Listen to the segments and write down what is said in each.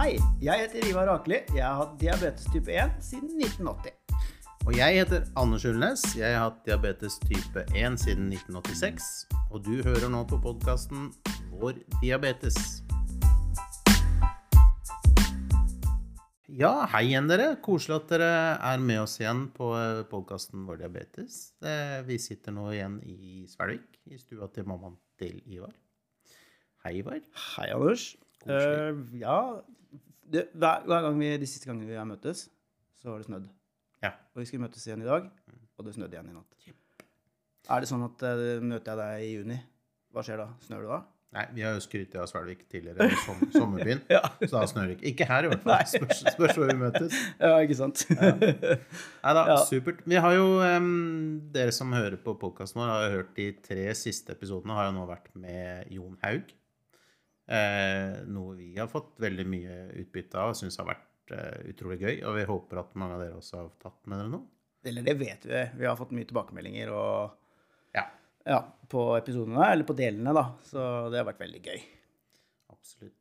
Hei, jeg heter Ivar Akeli. Jeg har hatt diabetes type 1 siden 1980. Og jeg heter Anders Ulnes. Jeg har hatt diabetes type 1 siden 1986. Og du hører nå på podkasten Vår diabetes. Ja, hei igjen, dere. Koselig at dere er med oss igjen på podkasten Vår diabetes. Eh, Vi sitter nå igjen i Svelvik, i stua til mammaen til Ivar. Hei, Ivar. Hei, Anders. Eh, ja, det, hver, hver gang vi, De siste gangene vi har møttes, så har det snødd. Ja. Og vi skulle møtes igjen i dag, og det snødde igjen i natt. Er det sånn at uh, møter jeg deg i juni, hva skjer da? Snør det da? Nei, vi har jo skrytt av Svelvik tidligere, som, sommerbyen. Ja. Så da snør det ikke. Ikke her, i hvert fall. Spørs, spørs hvor vi møtes. ja, ikke sant? Nei da, Ja. supert. Vi har jo, um, Dere som hører på podkasten vår, har hørt de tre siste episodene har jo nå vært med Jon Haug. Eh, noe vi har fått veldig mye utbytte av og syns har vært eh, utrolig gøy. Og vi håper at mange av dere også har tatt med dere noe. Eller det vet vi. Vi har fått mye tilbakemeldinger og, Ja, ja, på episodene, eller på delene, da. Så det har vært veldig gøy. absolutt.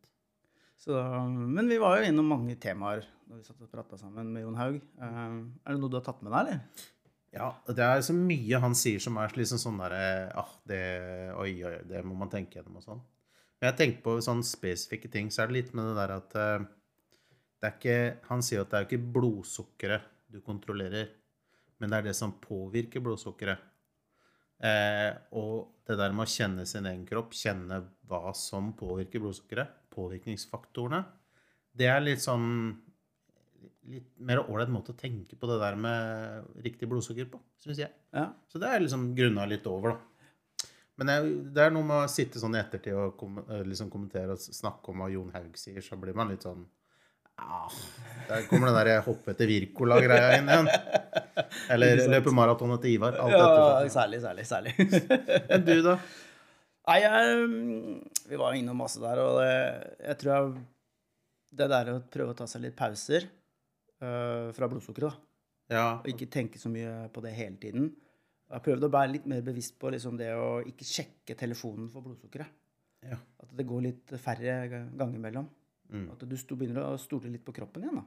Så, men vi var jo innom mange temaer når vi satt og prata sammen med Jon Haug. Eh, er det noe du har tatt med deg, eller? Ja, det er så mye han sier som er liksom sånn derre ah, det, oi, oi, det må man tenke gjennom og sånn. Men jeg tenker på sånne spesifikke ting, så er det litt med det der at eh, det er ikke Han sier at det er jo ikke blodsukkeret du kontrollerer, men det er det som påvirker blodsukkeret. Eh, og det der med å kjenne sin egen kropp, kjenne hva som påvirker blodsukkeret, påvirkningsfaktorene, det er litt sånn litt mer ålreit måte å tenke på det der med riktig blodsukker på, syns jeg. Ja. Så det er liksom grunna litt over, da. Men jeg, det er noe med å sitte sånn i ettertid og kom, eh, liksom kommentere og snakke om hva Jon Haug sier, så blir man litt sånn ah, Der kommer den der hoppe etter Wirkola-greia inn igjen. Eller løpe maraton etter Ivar. Alt ja, dette. særlig, særlig, særlig. Enn du, da? Nei, jeg, mm, vi var innom masse der, og det, jeg tror jeg, det der å prøve å ta seg litt pauser øh, fra blodsukkeret, da, Ja. og ikke tenke så mye på det hele tiden. Jeg har prøvd å være litt mer bevisst på liksom det å ikke sjekke telefonen for blodsukkeret. Ja. At det går litt færre ganger imellom. Mm. At du begynner å stole litt på kroppen igjen. da.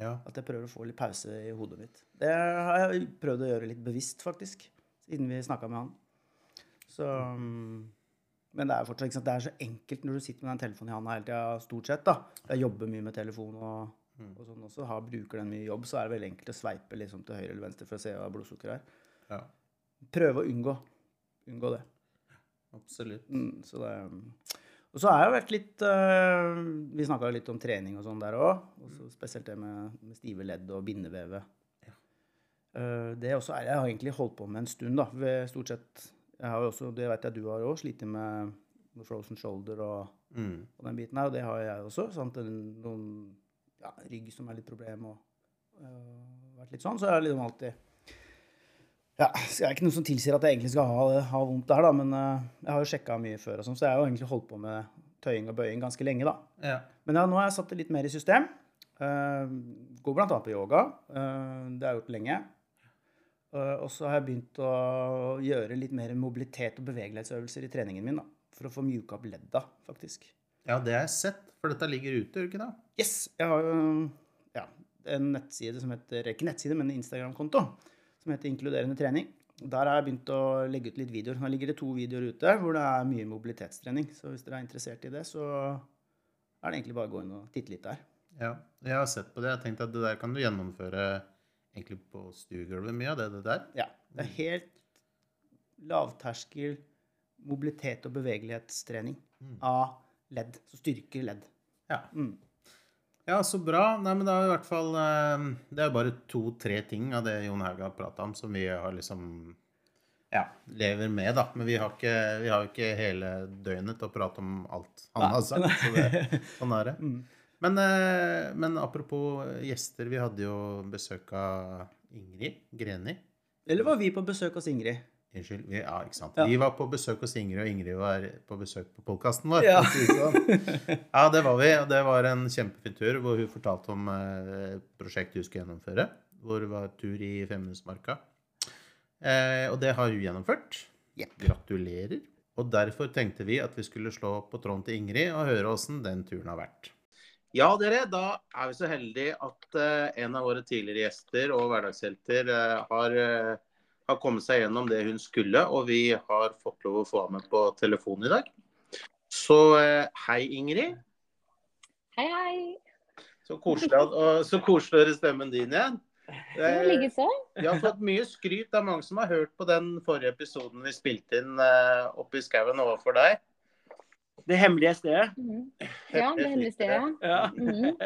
ja. At jeg prøver å få litt pause i hodet mitt. Det har jeg prøvd å gjøre litt bevisst, faktisk. Siden vi snakka med han. Så mm, Men det er fortsatt ikke sant? Det er så enkelt når du sitter med den telefonen i handa hele tida, stort sett. da. Jeg jobber mye med telefon og, og sånn også. Har, bruker den mye jobb, så er det veldig enkelt å sveipe liksom til høyre eller venstre for å se hva blodsukkeret er. ja. Prøve å unngå. Unngå det. Absolutt. Mm, så det og så har jeg vært litt øh, Vi snakka litt om trening og sånn der òg. Spesielt det med, med stive ledd og bindevevet. Ja. Uh, det også er, Jeg har egentlig holdt på med en stund, da. Ved stort sett jeg har jo også, Det vet jeg du har òg, slitt med, med frozen shoulder og, Mm. og den biten her. Og det har jeg også. Sant? Noen ja, rygg som er litt problem og uh, vært litt sånn. Så jeg har liksom alltid ja, så jeg er ikke noe som tilsier at jeg egentlig skal ha, ha vondt der, da, men øh, jeg har jo sjekka mye før, og sånn, så jeg har jo egentlig holdt på med tøying og bøying ganske lenge. da. Ja. Men ja, nå har jeg satt det litt mer i system. Uh, går blant annet på yoga. Uh, det har jeg gjort lenge. Uh, og så har jeg begynt å gjøre litt mer mobilitet og bevegelighetsøvelser i treningen min. da, For å få mjuka opp ledda, faktisk. ja, det har jeg sett, for dette ligger ute, gjør det ikke det? Yes! Jeg har jo ja, en nettside som heter Ikke nettside, men en Instagram-konto som heter Inkluderende trening. Der har jeg begynt å legge ut litt videoer. Nå ligger det to videoer ute hvor det er mye mobilitetstrening. Så hvis dere er interessert i det, så er det egentlig bare å gå inn og titte litt der. Ja, jeg har sett på det. Jeg har tenkt at det der kan du gjennomføre egentlig på stuegulvet mye av det, det der. Ja. Det er helt lavterskel mobilitet- og bevegelighetstrening av ledd. Så styrker ledd. Ja. Mm. Ja, så bra. Nei, men det er i hvert fall eh, Det er jo bare to-tre ting av det Jon Haug har prata om, som vi har liksom ja, lever med, da. Men vi har ikke, vi har ikke hele døgnet til å prate om alt han har sagt. Så det, sånn er det. Mm. Men, eh, men apropos gjester, vi hadde jo besøk av Ingrid Greni. Eller var vi på besøk hos Ingrid? Unnskyld. Vi, ja, ikke sant. Ja. Vi var på besøk hos Ingrid, og Ingrid var på besøk på podkasten vår. Ja. ja, det var vi. Og det var en kjempefin tur hvor hun fortalte om eh, prosjektet hun skulle gjennomføre. Hvor det var tur i Femundsmarka. Eh, og det har hun gjennomført. Yep. Gratulerer. Og derfor tenkte vi at vi skulle slå på tråden til Ingrid og høre åssen den turen har vært. Ja, dere, da er vi så heldige at eh, en av våre tidligere gjester og hverdagshelter eh, har, eh, har kommet seg gjennom det hun skulle, og vi har fått lov å få henne med på telefonen i dag. Så eh, hei, Ingrid. Hei, hei. Så koselig, og så koselig å høre stemmen din igjen. Det Eh, likeså. Vi har fått mye skryt. Det er mange som har hørt på den forrige episoden vi spilte inn eh, oppe i skauen overfor deg. Det hemmelige stedet. Mm. Ja, det hemmelige stedet. Ja. Mm.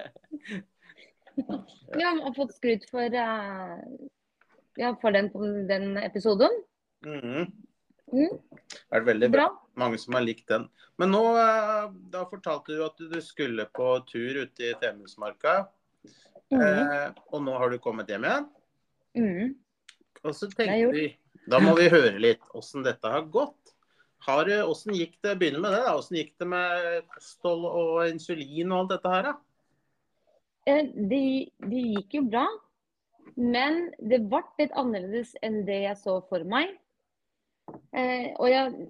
Vi har fått skryt for, eh, ja, for den, den episoden. Mhm. Mhm. Det er veldig bra. Bra. Mange som har likt den. Men nå eh, da fortalte du at du skulle på tur ute i Femundsmarka. -hmm. Eh, og nå har du kommet hjem igjen. Mhm. Og så tenkte vi Da må vi høre litt åssen dette har gått. Har, hvordan gikk det begynne med det da, åssen gikk det med kosthold og insulin og alt dette her? da? Eh, Det, det gikk jo bra, men det ble litt annerledes enn det jeg så for meg. Eh, og jeg,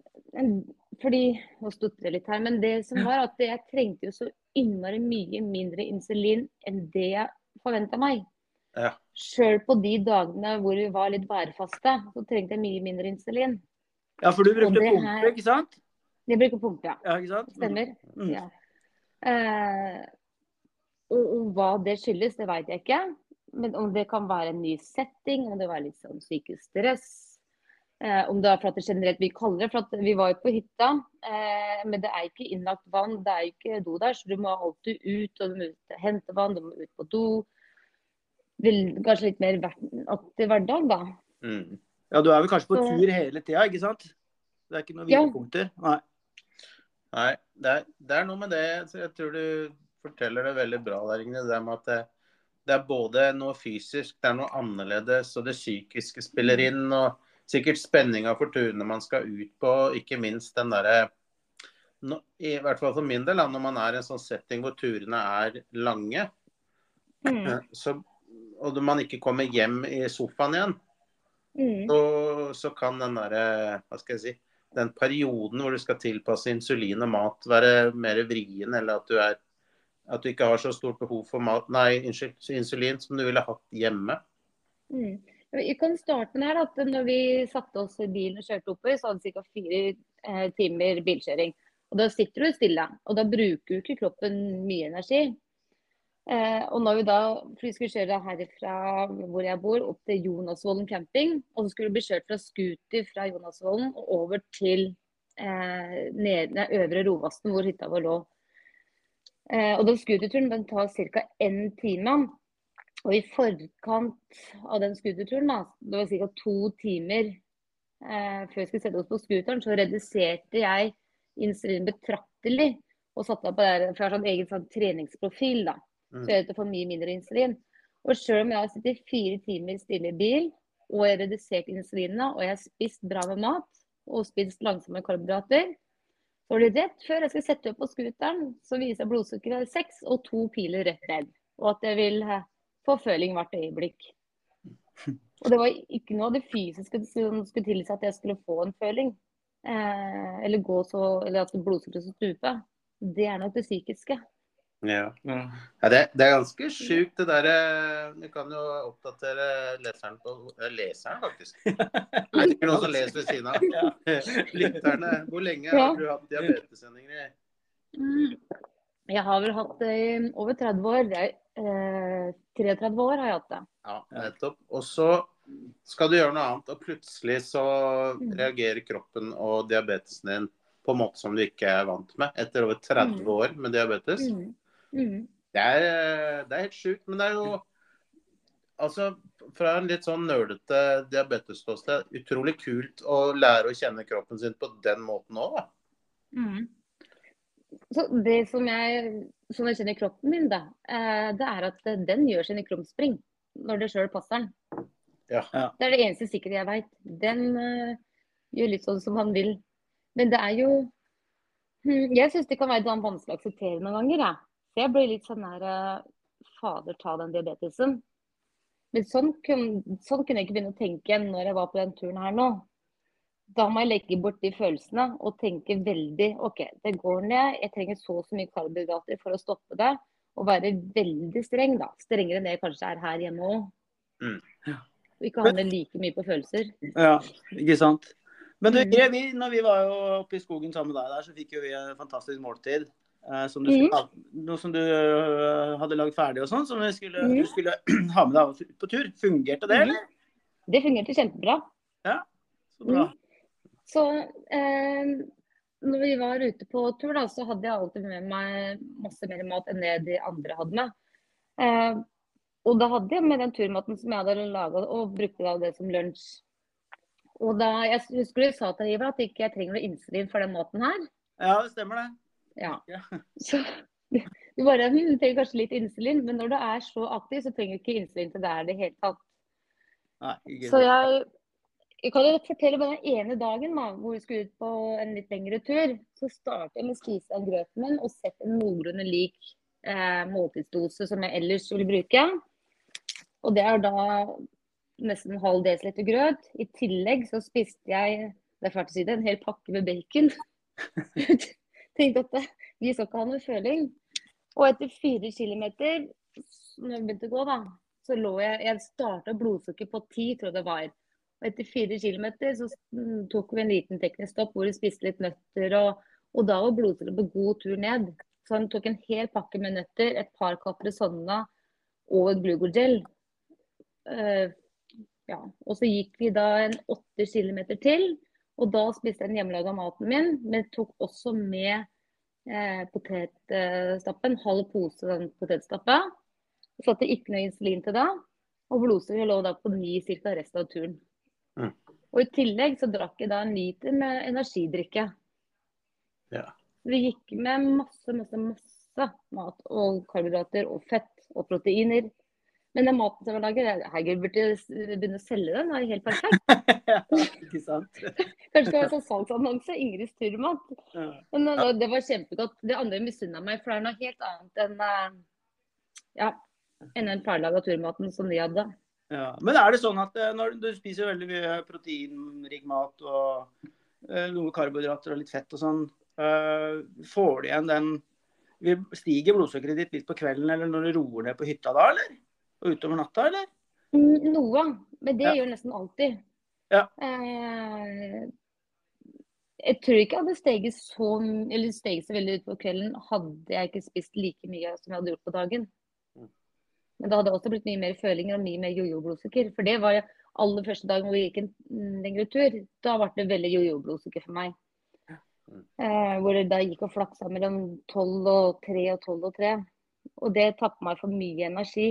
fordi, Nå stotrer jeg litt her, men det som var at jeg trengte jo så innmari mye mindre insulin enn det jeg forventa meg. Ja. Sjøl på de dagene hvor vi var litt værfaste, så trengte jeg mye mindre insulin. ja, for du brukte pumpe, her- ikke sant? Jeg bruker pumpe, ja. Ja, ikke sant? Stemmer. Mm. Ja. Eh, og, og hva det skyldes, det vet jeg ikke. Men om det kan være en ny setting, om det var litt sånn psykisk stress. Eh, om det er for at det generelt blir kaldere. for at vi var jo på hytta. Eh, men det er ikke innlagt vann, det er jo ikke do der, så du må alltid ut. Og du må ut hente vann, du må ut på do. Vil, kanskje litt mer hver- aktiv hverdag, da. Mm. Ja, du er vel kanskje på Så- tur hele tida, ikke sant? Det er ikke noen Ja. Nei. Nei, det er, det er noe med det. Så jeg tror du forteller det veldig bra der, Ingrid. Det med at det, er både noe fysisk, det er noe annerledes, og det psykiske spiller inn. Og sikkert spenninga for turene man skal ut på, ikke minst den derre I hvert fall for min del, når man er i en sånn setting hvor turene er lange, Mm. eh, så, og man ikke kommer hjem i sofaen igjen, Mm. så, så kan den derre Hva skal jeg si Den perioden hvor du skal tilpasse insulin og mat, være mer vrien, eller at du er at du ikke har så stort behov for mat, nei, unnskyld, insulin som du ville hatt hjemme. Mm. Vi kan starte med at når vi satte oss i bilen og kjørte oppover, så hadde vi ca. fire eh, timer bilkjøring. Og Da sitter du stille, og da bruker du ikke kroppen mye energi. Eh, og når vi da, for vi skulle kjøre herfra hvor jeg bor, opp til Jonasvollen camping, og så skulle vi bli kjørt fra scooter fra Jonasvollen og over til eh, ned, Øvre Rovasten, hvor hytta vår lå. Eh, og den scooterturen den tar ca. én time. Og i forkant av den scooterturen, da, det var ca. to timer eh, før vi skulle sette oss på scooteren, så reduserte jeg insulin betraktelig. Og satte på der, for jeg har sånn egen sånn treningsprofil, da. Så jeg får mye mindre insulin. Og sjøl om jeg har sittet fire timer stille i bil, og jeg har redusert insulinet, og jeg har spist bra med mat, og spist langsomme karbohydrater, så var det rett før jeg skulle sette opp på scooteren, så viser blodsukkeret seks og to piler rett ned. Og at jeg vil eh, få føling hvert øyeblikk. Og det var ikke noe av det fysiske som skulle tilsi at jeg skulle få en føling. Eh, eller gå så, eller at blodsukkeret skulle stupe. Det er nok det psykiske. Ja. Ja. Det, det er ganske sjukt det derre Du kan jo oppdatere leseren på eh, Leseren, faktisk. Sikkert noen som leser ved siden av. Lytterne. Hvor lenge Ja. har du hatt diabetes, Ingrid? Mm. Jeg har vel hatt det i over 30 år. Er, eh, 33 år har jeg hatt det. Ja, nettopp. Og så skal du gjøre noe annet, og plutselig så Mm. reagerer kroppen og diabetesen din på en måte som du ikke er vant med etter over 30 Mm. år med diabetes. Mm. Mm. Det er, eh, det er helt sjukt, men det er jo Altså, fra en litt sånn nerdete diabetesståsted, utrolig kult å lære å kjenne kroppen sin på den måten òg, da. Mm. Så det som jeg, som jeg kjenner kroppen min, da, eh, det er at den gjør sine krumspring når det sjøl passer den. Ja. Ja. Det er det eneste sikre jeg veit. Den uh, gjør litt sånn som han vil. Men det er jo hm, Jeg syns det kan være vanskelig å akseptere noen ganger, jeg. Så jeg blir litt sånn her uh, Fader, ta den diabetesen. Men sånn kunne, sånn kunne jeg ikke begynne å tenke når jeg var på den turen her nå. Da må jeg legge bort de følelsene og tenke veldig OK, det går ned. Jeg trenger så og så mye karbohydrater for å stoppe det. Og være veldig streng, da. Strengere enn det jeg kanskje er her hjemme òg. Mm. Og ikke handle like mye på følelser. Ja, ikke sant. Men du, Mm. Vi, når vi var jo oppe i skogen sammen med deg der, så fikk jo vi en fantastisk måltid. Eh, som du Mm. skulle, ha- noe som du øh, hadde lagd ferdig og sånn, som du skulle, Mm. du skulle ha med deg på tur. Fungerte det, Mhm. eller? Det fungerte kjempebra. Ja, Så bra. Mm. Så eh, når vi var ute på tur, da, så hadde jeg alltid med meg masse mer mat enn det de andre hadde med. Eh, og da hadde jeg med den turmaten som jeg hadde laga, og brukte da det som lunsj. Og da, Jeg husker du sa til Iver at ikke jeg trenger noe insulin for den maten her. Ja, det stemmer det. Ja. Så du bare du trenger kanskje litt insulin, men når du er så aktiv, så trenger du ikke insulin til det er det hele tatt. Nei, Så jeg, jeg kan jo fortelle bare den ene dagen da, hvor vi skulle ut på en litt lengre tur. Så startet jeg med å spise av grøten min og sette en noenlunde lik eh, måltidsdose som jeg ellers ville bruke. Og det er da nesten en halv desiliter grøt. I tillegg så spiste jeg det er fælt å si det, en hel pakke med bacon. Tenkte at vi skal ikke ha noe føling. Og etter fire kilometer, når jeg begynte å gå, da, så lå jeg Jeg starta blodsukker på ti, tror jeg det var. Og etter fire kilometer så tok vi en liten teknisk stopp hvor vi spiste litt nøtter. Og, og da var blodsukkeret på god tur ned. Så han tok en hel pakke med nøtter, et par Capresonna og et Glugogel. Uh, ja. Og så gikk vi da en åtte kilometer til. Og da spiste jeg den hjemmelaga maten min, men tok også med eh, potetstappen. Halv pose den potetstappa. Satte ikke noe insulin til da. Og blodsukkeret lå da på ni ca. resten av turen. Mm. Og i tillegg så drakk jeg da en liter med energidrikke. Ja. Vi gikk med masse, masse, masse mat og karbohydrater og fett og proteiner. Men den maten som lager, jeg- herregud, burde begynne å selge den. Det er helt perfekt. ja, ikke sant? Kanskje det var sånn salgsannonse. Ingrids turmat. Ja. Men det, det var kjempegodt. Det andre misunna meg, for det er noe helt annet enn eh, ja, enn den ferdiglaga turmaten som de hadde. Ja. Men er det sånn at eh, når du spiser veldig mye proteinrik mat og eh, noe karbohydrater og litt fett og sånn, eh, får du igjen den Stiger blodsukkeret ditt litt på kvelden eller når du roer ned på hytta da, eller? Og utover natta, eller? Noe, men det Ja. gjør nesten alltid. Ja. Eh, jeg tror ikke jeg hadde steget så, eller steget så veldig ut på kvelden hadde jeg ikke spist like mye som jeg hadde gjort på dagen. Mm. Men det hadde også blitt mye mer følinger og mye mer jojo-blodsukker. For det var aller første dagen hvor vi gikk en mm, lengre tur. Da ble det veldig jojo-blodsukker for meg. Mm. Eh, hvor det da gikk og flaksa mellom 12 og 3 og 12 og 3. Og det tapte meg for mye energi.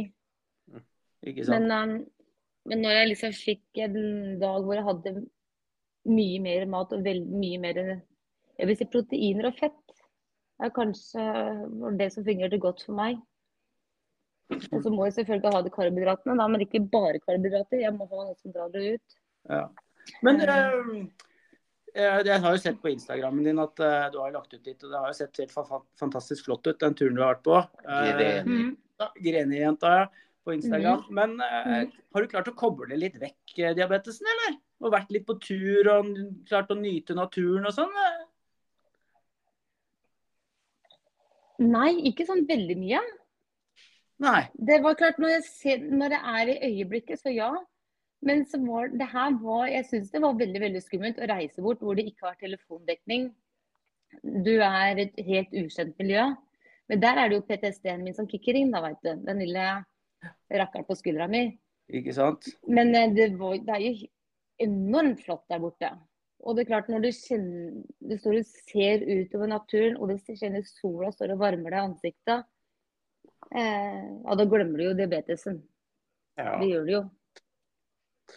Ikke sant? Men, um, men når jeg liksom fikk en dag hvor jeg hadde mye mer mat og veld, mye mer jeg vil si proteiner og fett, er kanskje det som fungerte godt for meg. Og så må jeg selvfølgelig ha de karbohydratene, da, men ikke bare karbohydrater. Jeg må ha noe som drar det ut. Ja. Men eh, jeg har jo sett på Instagrammen din at uh, du har lagt ut litt, og det har jo sett helt fa fantastisk flott ut, den turen du har vært på. Uh, Greni. Mm. Greni-jenta ja, på Instagram. Mm. Men eh, har du klart å koble litt vekk eh, diabetesen, eller? Og vært litt på tur og klart å nyte naturen og sånn? eh? Nei, ikke sånn veldig mye. Nei. Det var klart, når, ser, når det er i øyeblikket, så ja. Men så var, det her var, jeg syns det var veldig veldig skummelt å reise bort hvor det ikke har telefondekning. Du er et helt ukjent miljø. Men der er det jo PTSD-en min som kicker inn, da, vet du. Den lille rakkeren på skuldra mi. Ikke sant? Men eh, det, var, det er jo enormt flott der borte. Og det er klart, når du, kjenner, du står og ser utover naturen, og hvis du kjenner sola står og varmer deg i ansiktet, eh, ja, da glemmer du jo diabetesen. Ja. Det gjør du jo.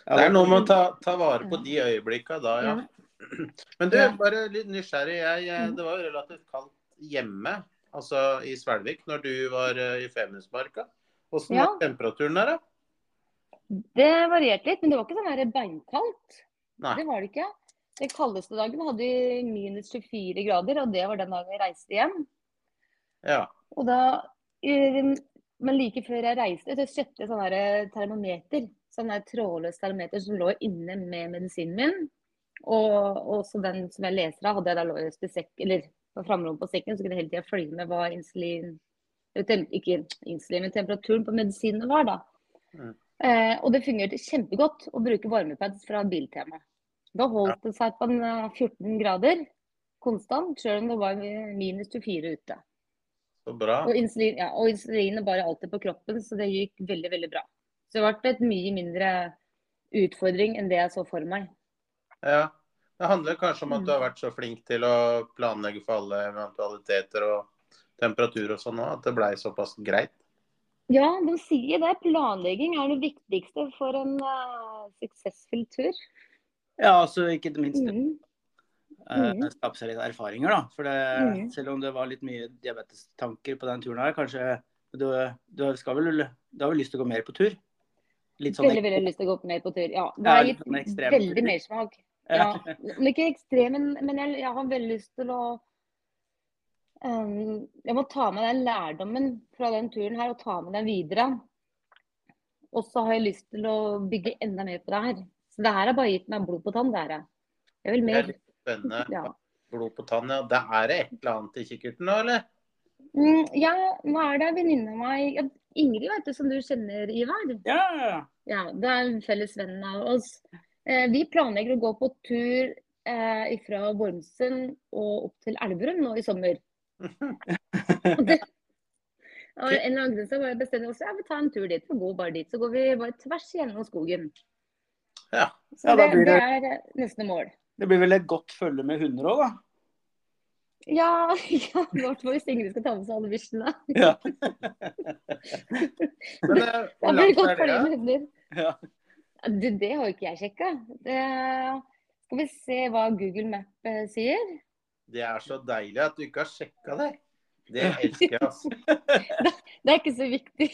Ja, Det er noe med å ta, ta vare på de øyeblikka da, ja. Ja. Men du, bare litt nysgjerrig. Jeg, jeg, Mm. det var jo relativt kaldt hjemme, altså i Svelvik, når du var eh, i Femundsmarka. Åssen Ja. var temperaturen der, da? Det varierte litt, men det var ikke sånn beinkaldt. Nei. Det var det ikke. Den kaldeste dagen hadde vi minus 24 grader, og det var den dagen jeg reiste hjem. Ja. Og da, eh, men like før jeg reiste, så kjøpte jeg sånn termometer. Sånn trådløs termometer som lå inne med medisinen min. Og også den som jeg leser av, hadde jeg da løst i sekk, eller på framrommet på sekken, så kunne jeg hele tida følge med hva insulin ikke insulin, men temperaturen på medisinene var. da. Mm. Eh, og det fungerte kjempegodt å bruke varmepads fra Biltema. Da holdt det seg på eh, 14 grader konstant, selv om det var minus 24 ute. Så bra. Og, insulin, ja, og insulinet bare alltid på kroppen, så det gikk veldig, veldig bra. Så det ble et mye mindre utfordring enn det jeg så for meg. Ja. Det handler kanskje om at Mm. du har vært så flink til å planlegge for alle eventualiteter og temperatur og sånn òg, at det blei såpass greit. Ja, de sier det. Planlegging er det viktigste for en uh, suksessfull tur. Ja, altså ikke minst Mm. eh, Mhm. skape seg litt erfaringer, da. For det, mm. selv om det var litt mye diabetestanker på den turen her, kanskje du, du skal vel Du har vel lyst til å gå mer på tur? Litt sånn Veldig veldig lyst til å gå mer på tur. Ja, det har gitt sånn veldig mersmak. Ja. Ja, ikke ekstrem, men, men jeg, jeg har veldig lyst til å um, Jeg må ta med den lærdommen fra den turen her og ta med den videre. Og så har jeg lyst til å bygge enda mer på det her. Så det her har bare gitt meg blod på tann. Det er Jeg vil Det er mer. litt spennende. Ja. Blod på tann, ja. Det er et eller annet i kikkerten nå, eller? Mm, ja, nå er det en venninne av meg ja, Ingrid, vet du, som du kjenner, Ivar. Ja, ja, ja. Ja, det er en felles venn av oss. Eh, vi planlegger å gå på tur eh, fra Vormsund og opp til Elverum nå i sommer. Og det, og en eller annen så bare bestemte vi oss ja, vi tar en tur dit. Vi går bare dit. Så går vi bare tvers gjennom skogen. Ja. Så Ja, det, det det- er nesten neste mål. Det blir vel et godt følge med hunder òg, da? Ja, ja fall hvis Ingrid skal ta med seg alle bikkjene. Ja. Men eh, blir det godt følge med hunder. ja. Det, det har jo ikke jeg sjekka. Det, skal vi se hva Google Map eh, sier. Det er så deilig at du ikke har sjekka det. Det elsker jeg, altså. Det er ikke så viktig.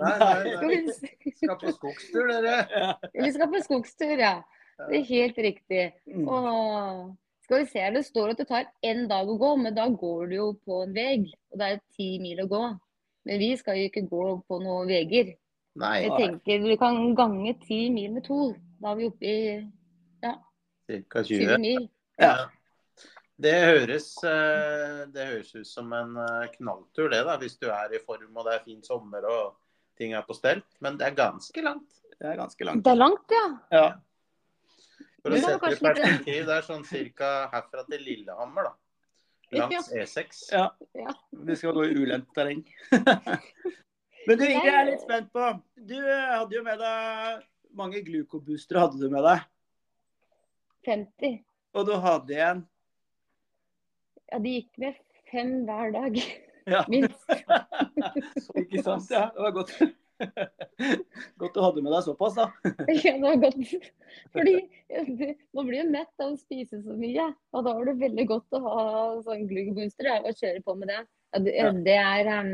Nei, nei, nei. vi. Skal på skogstur, dere. ja. vi skal på skogstur, ja. Det er helt riktig. Mm. Og skal vi se, det står at det tar én dag å gå, men da går du jo på en vei. Og det er ti mil å gå. Men vi skal jo ikke gå på noen veier. Jeg tenker du kan gange ti mil med to. Da er vi oppe i ca. 20 20. mil. Ja. Det høres, eh, det høres ut som en eh, knalltur, det, da, hvis du er i form og det er fin sommer og ting er på stell. Men det er ganske langt. Det er ganske langt. Det er langt, ja. Ja. For å sette det i perspektiv, det er sånn ca. herfra til Lillehammer, da. Langs E6. Ja. Ja. Vi skal gå i ulendt terreng. Men du, Ingrid, jeg er litt spent på Du eh, hadde jo med deg mange glukoboostere hadde du med deg. 50. Og du hadde igjen Ja, de gikk med fem hver dag. Ja. Minst. Ikke sant? Ja, det var godt. Godt du hadde med deg såpass, da. Ja, det var godt. Fordi man blir jo mett av å spise så mye. Og da var det veldig godt å ha sånn gluggobooster og kjøre på med det. Ja, det, Ja. det er um,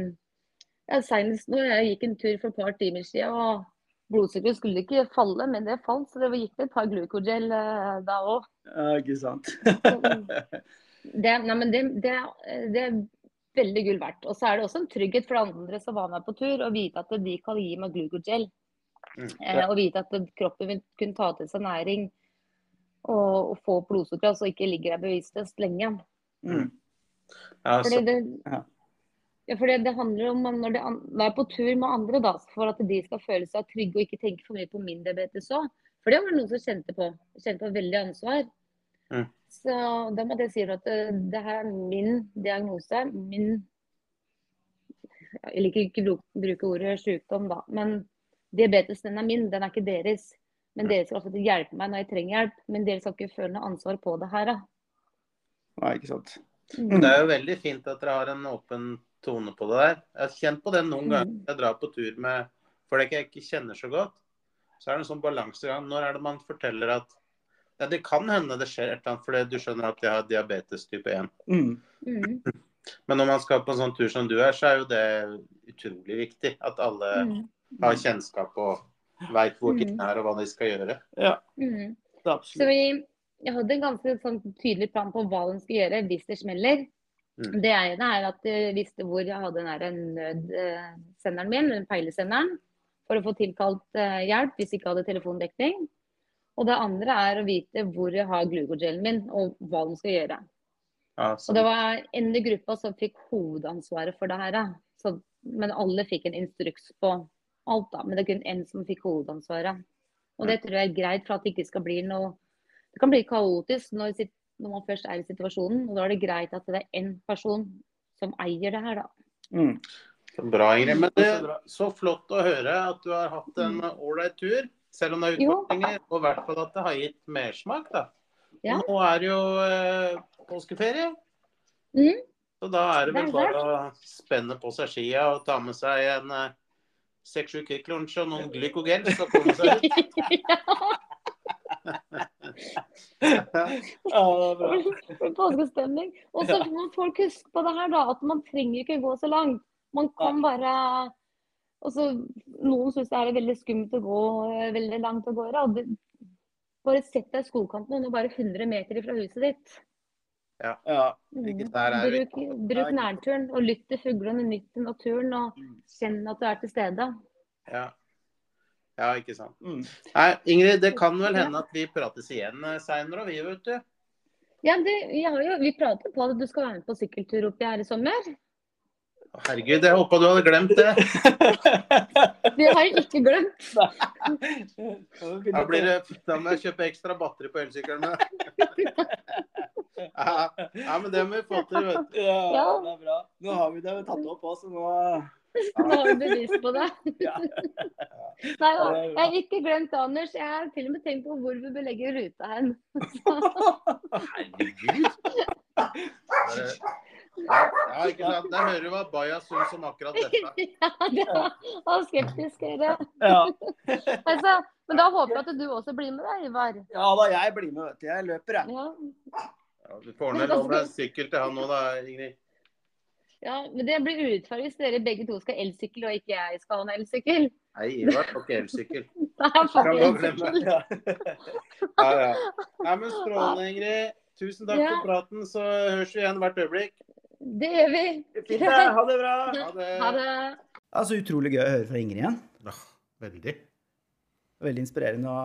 ja, Senest nå, jeg gikk en tur for et par timer siden, og blodsukkeret skulle ikke falle, men det falt. Så det gikk et par glukogel uh, da òg. Ja, ikke sant. Det, nei, men det, det, det er veldig gull verdt. Og så er det også en trygghet for andre som var med på tur, å vite at de kan gi meg glukogel. Mm. Eh, og vite at kroppen vil kunne ta til seg næring og, og få blodsukker, altså ikke ligger der bevisstløst lenge. Mm. Ja, Fordi så, det, Ja. ja, fordi det handler om når de er på tur med andre, da, for at de skal føle seg trygge og ikke tenke for mye på min diabetes òg. For det var det noen som kjente på. Kjente på veldig ansvar. Mm. Så da måtte jeg si at det, det her er min diagnose. Min Jeg liker ikke å bruke ordet sykdom, da. Men diabetes den er min, den er ikke deres. Men dere skal altså hjelpe meg når jeg trenger hjelp. Men dere skal ikke føle noe ansvar på det her, da. Nei, ikke sant. Mm. det er jo veldig fint at dere har en åpen tone på det der. Jeg har kjent på det noen Mm. ganger. Jeg drar på tur med folk jeg ikke kjenner så godt. Så er det en sånn balansegang. Når er det man forteller at ja, det kan hende det skjer et eller annet fordi du skjønner at jeg har diabetes type 1. Mm. Mm. Men når man skal på en sånn tur som du er, så er jo det utrolig viktig. At alle Mm. har kjennskap og veit hvor de Mm. er og hva de skal gjøre. Ja, Mm. det er Så vi jeg hadde en ganske sånn, tydelig plan på hva de skulle gjøre hvis det smeller. Mm. Det ene er at jeg visste hvor jeg hadde den nødsenderen min, den peilesenderen, for å få tilkalt eh, hjelp hvis jeg ikke hadde telefondekning. Og det andre er å vite hvor jeg har glukogelen min, og hva de skal gjøre. Ja, Og det var en i gruppa som fikk hovedansvaret for det her. Så, men alle fikk en instruks på alt, da. Men det er kun én som fikk hovedansvaret. Og det tror jeg er greit for at det ikke skal bli noe Det kan bli kaotisk når, sit- når man først er i situasjonen. Og da er det greit at det er én person som eier det her, da. Mm. Bra, Ingrid. Men det Så er så flott å høre at du har hatt en ålreit tur. Selv om det er utfordringer. Og i hvert fall at det har gitt mersmak, da. Ja. Nå er det jo eh, påskeferie. Mm. Så da er det Det vel er bare å spenne på seg skia og ta med seg en eh, seks-sju Kvikk Lunsj og noen glykogel, så komme seg ut. Ja, det Påskestemning. Og så må folk huske på det her, da. At man trenger ikke gå så langt. Man kan bare og så Noen syns det er veldig skummelt å gå eh, veldig langt av gårde. Bare sett deg i skogkanten under bare 100 meter fra huset ditt. Ja. ja. Ikke der er vi. Bruk, bruk nærturen og lytt til fuglene, nytt til naturen og kjenn at du er til stede. Ja. ja, ikke sant. Mm. Nei, Ingrid, det kan vel hende at vi prates igjen seinere, vi, vet du. Ja, det, jo, Vi prater på at du skal være med på sykkeltur oppi her i sommer. Herregud, jeg håpa du hadde glemt det. Det har jeg ikke glemt. Da, blir det, da må jeg kjøpe ekstra batteri på elsykkelen min. Ja, ja, men det må vi få til, vet du. Ja, det er bra. Nå har vi det tatt opp også, så nå Nå har vi bevis på det. Ja. Nei, jeg har ikke glemt Anders. Jeg har til og med tenkt på hvor vi bør legge ruta hen. Herregud. Ja, ja, ikke sant. Der hører du hva Baja syns om akkurat dette. Ja, det var skeptisk, dere. Ja. Altså, men da håper jeg at du også blir med deg, Ivar. ja da, jeg blir med, vet du. Jeg løper, jeg. Ja. Ja, du får ned lov med sykkel til han nå, da, Ingrid. ja, men det blir urettferdig hvis dere begge to skal ha elsykkel, og ikke jeg skal ha en elsykkel. Nei, Ivar får ikke elsykkel. Da. Ja, ja. Nei, men Strålende, Ingrid. Tusen takk Ja. for praten, så høres vi igjen hvert øyeblikk. Det gjør vi. Fint, det. Ha det bra. Ha det. Ha det. Altså, så utrolig gøy å høre fra Ingrid igjen. Ja, veldig. Veldig inspirerende å,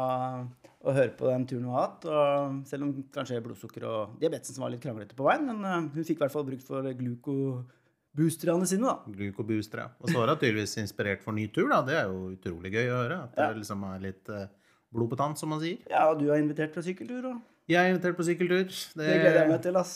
å høre på den turen hun har hatt. Og selv om kanskje blodsukker og diabetesen var litt kranglete på veien, men eh, hun fikk i hvert fall brukt for glukoboosterne sine, da. Glukobooster, ja. Og så var hun tydeligvis inspirert for ny tur, da. Det er jo utrolig gøy å høre. At det Ja. liksom er litt eh, blod på tann, som man sier. Ja, og du har invitert på sykkeltur, og Jeg er invitert på sykkeltur. det gleder jeg meg til, ass.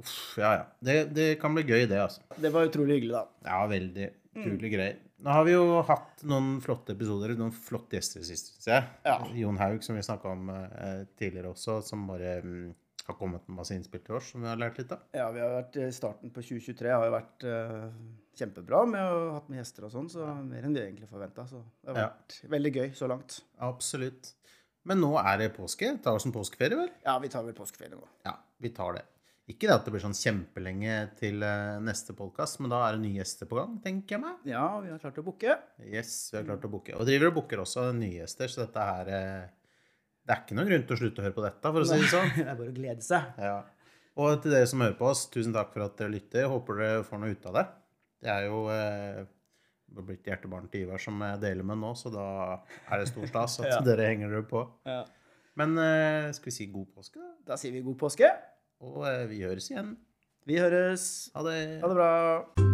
Uff, ja, ja. Det, det kan bli gøy, det, altså. Det var utrolig hyggelig, da. Ja, veldig utrolig greier. Nå har vi jo hatt noen flotte episoder, noen flotte gjester sist, syns jeg. Ja. Jon Haug, som vi snakka om eh, tidligere også, som bare mm, har kommet med masse innspill til oss, som vi har lært litt av. Ja, vi har vært i Starten på 2023 har jo vært eh, kjempebra med å ha hatt med gjester og sånn, så mer enn vi egentlig forventa. Så det har Ja. vært veldig gøy så langt. Absolutt. Men nå er det påske. Tar oss en påskeferie, vel? Ja, vi tar vel påskeferie nå. Ja, vi tar det. Ikke det at det blir sånn kjempelenge til eh, neste podkast, men da er det nye gjester på gang, tenker jeg meg. Ja, vi har klart å booke. Yes, vi har klart å booke. Og driver og booker også nye gjester, så dette her eh, Det er ikke noen grunn til å slutte å høre på dette, for å si det sånn. Det er bare å glede seg. Ja. Og til dere som hører på oss, tusen takk for at dere lytter. Håper dere får noe ut av det. Det er jo eh, blitt hjertebarn til Ivar som jeg deler med nå, så da er det stor stas at Ja. dere henger dere på. Ja. Men eh, skal vi si god påske? Da sier vi god påske. Og eh, vi høres igjen. Vi høres. Ha det. Ha det bra.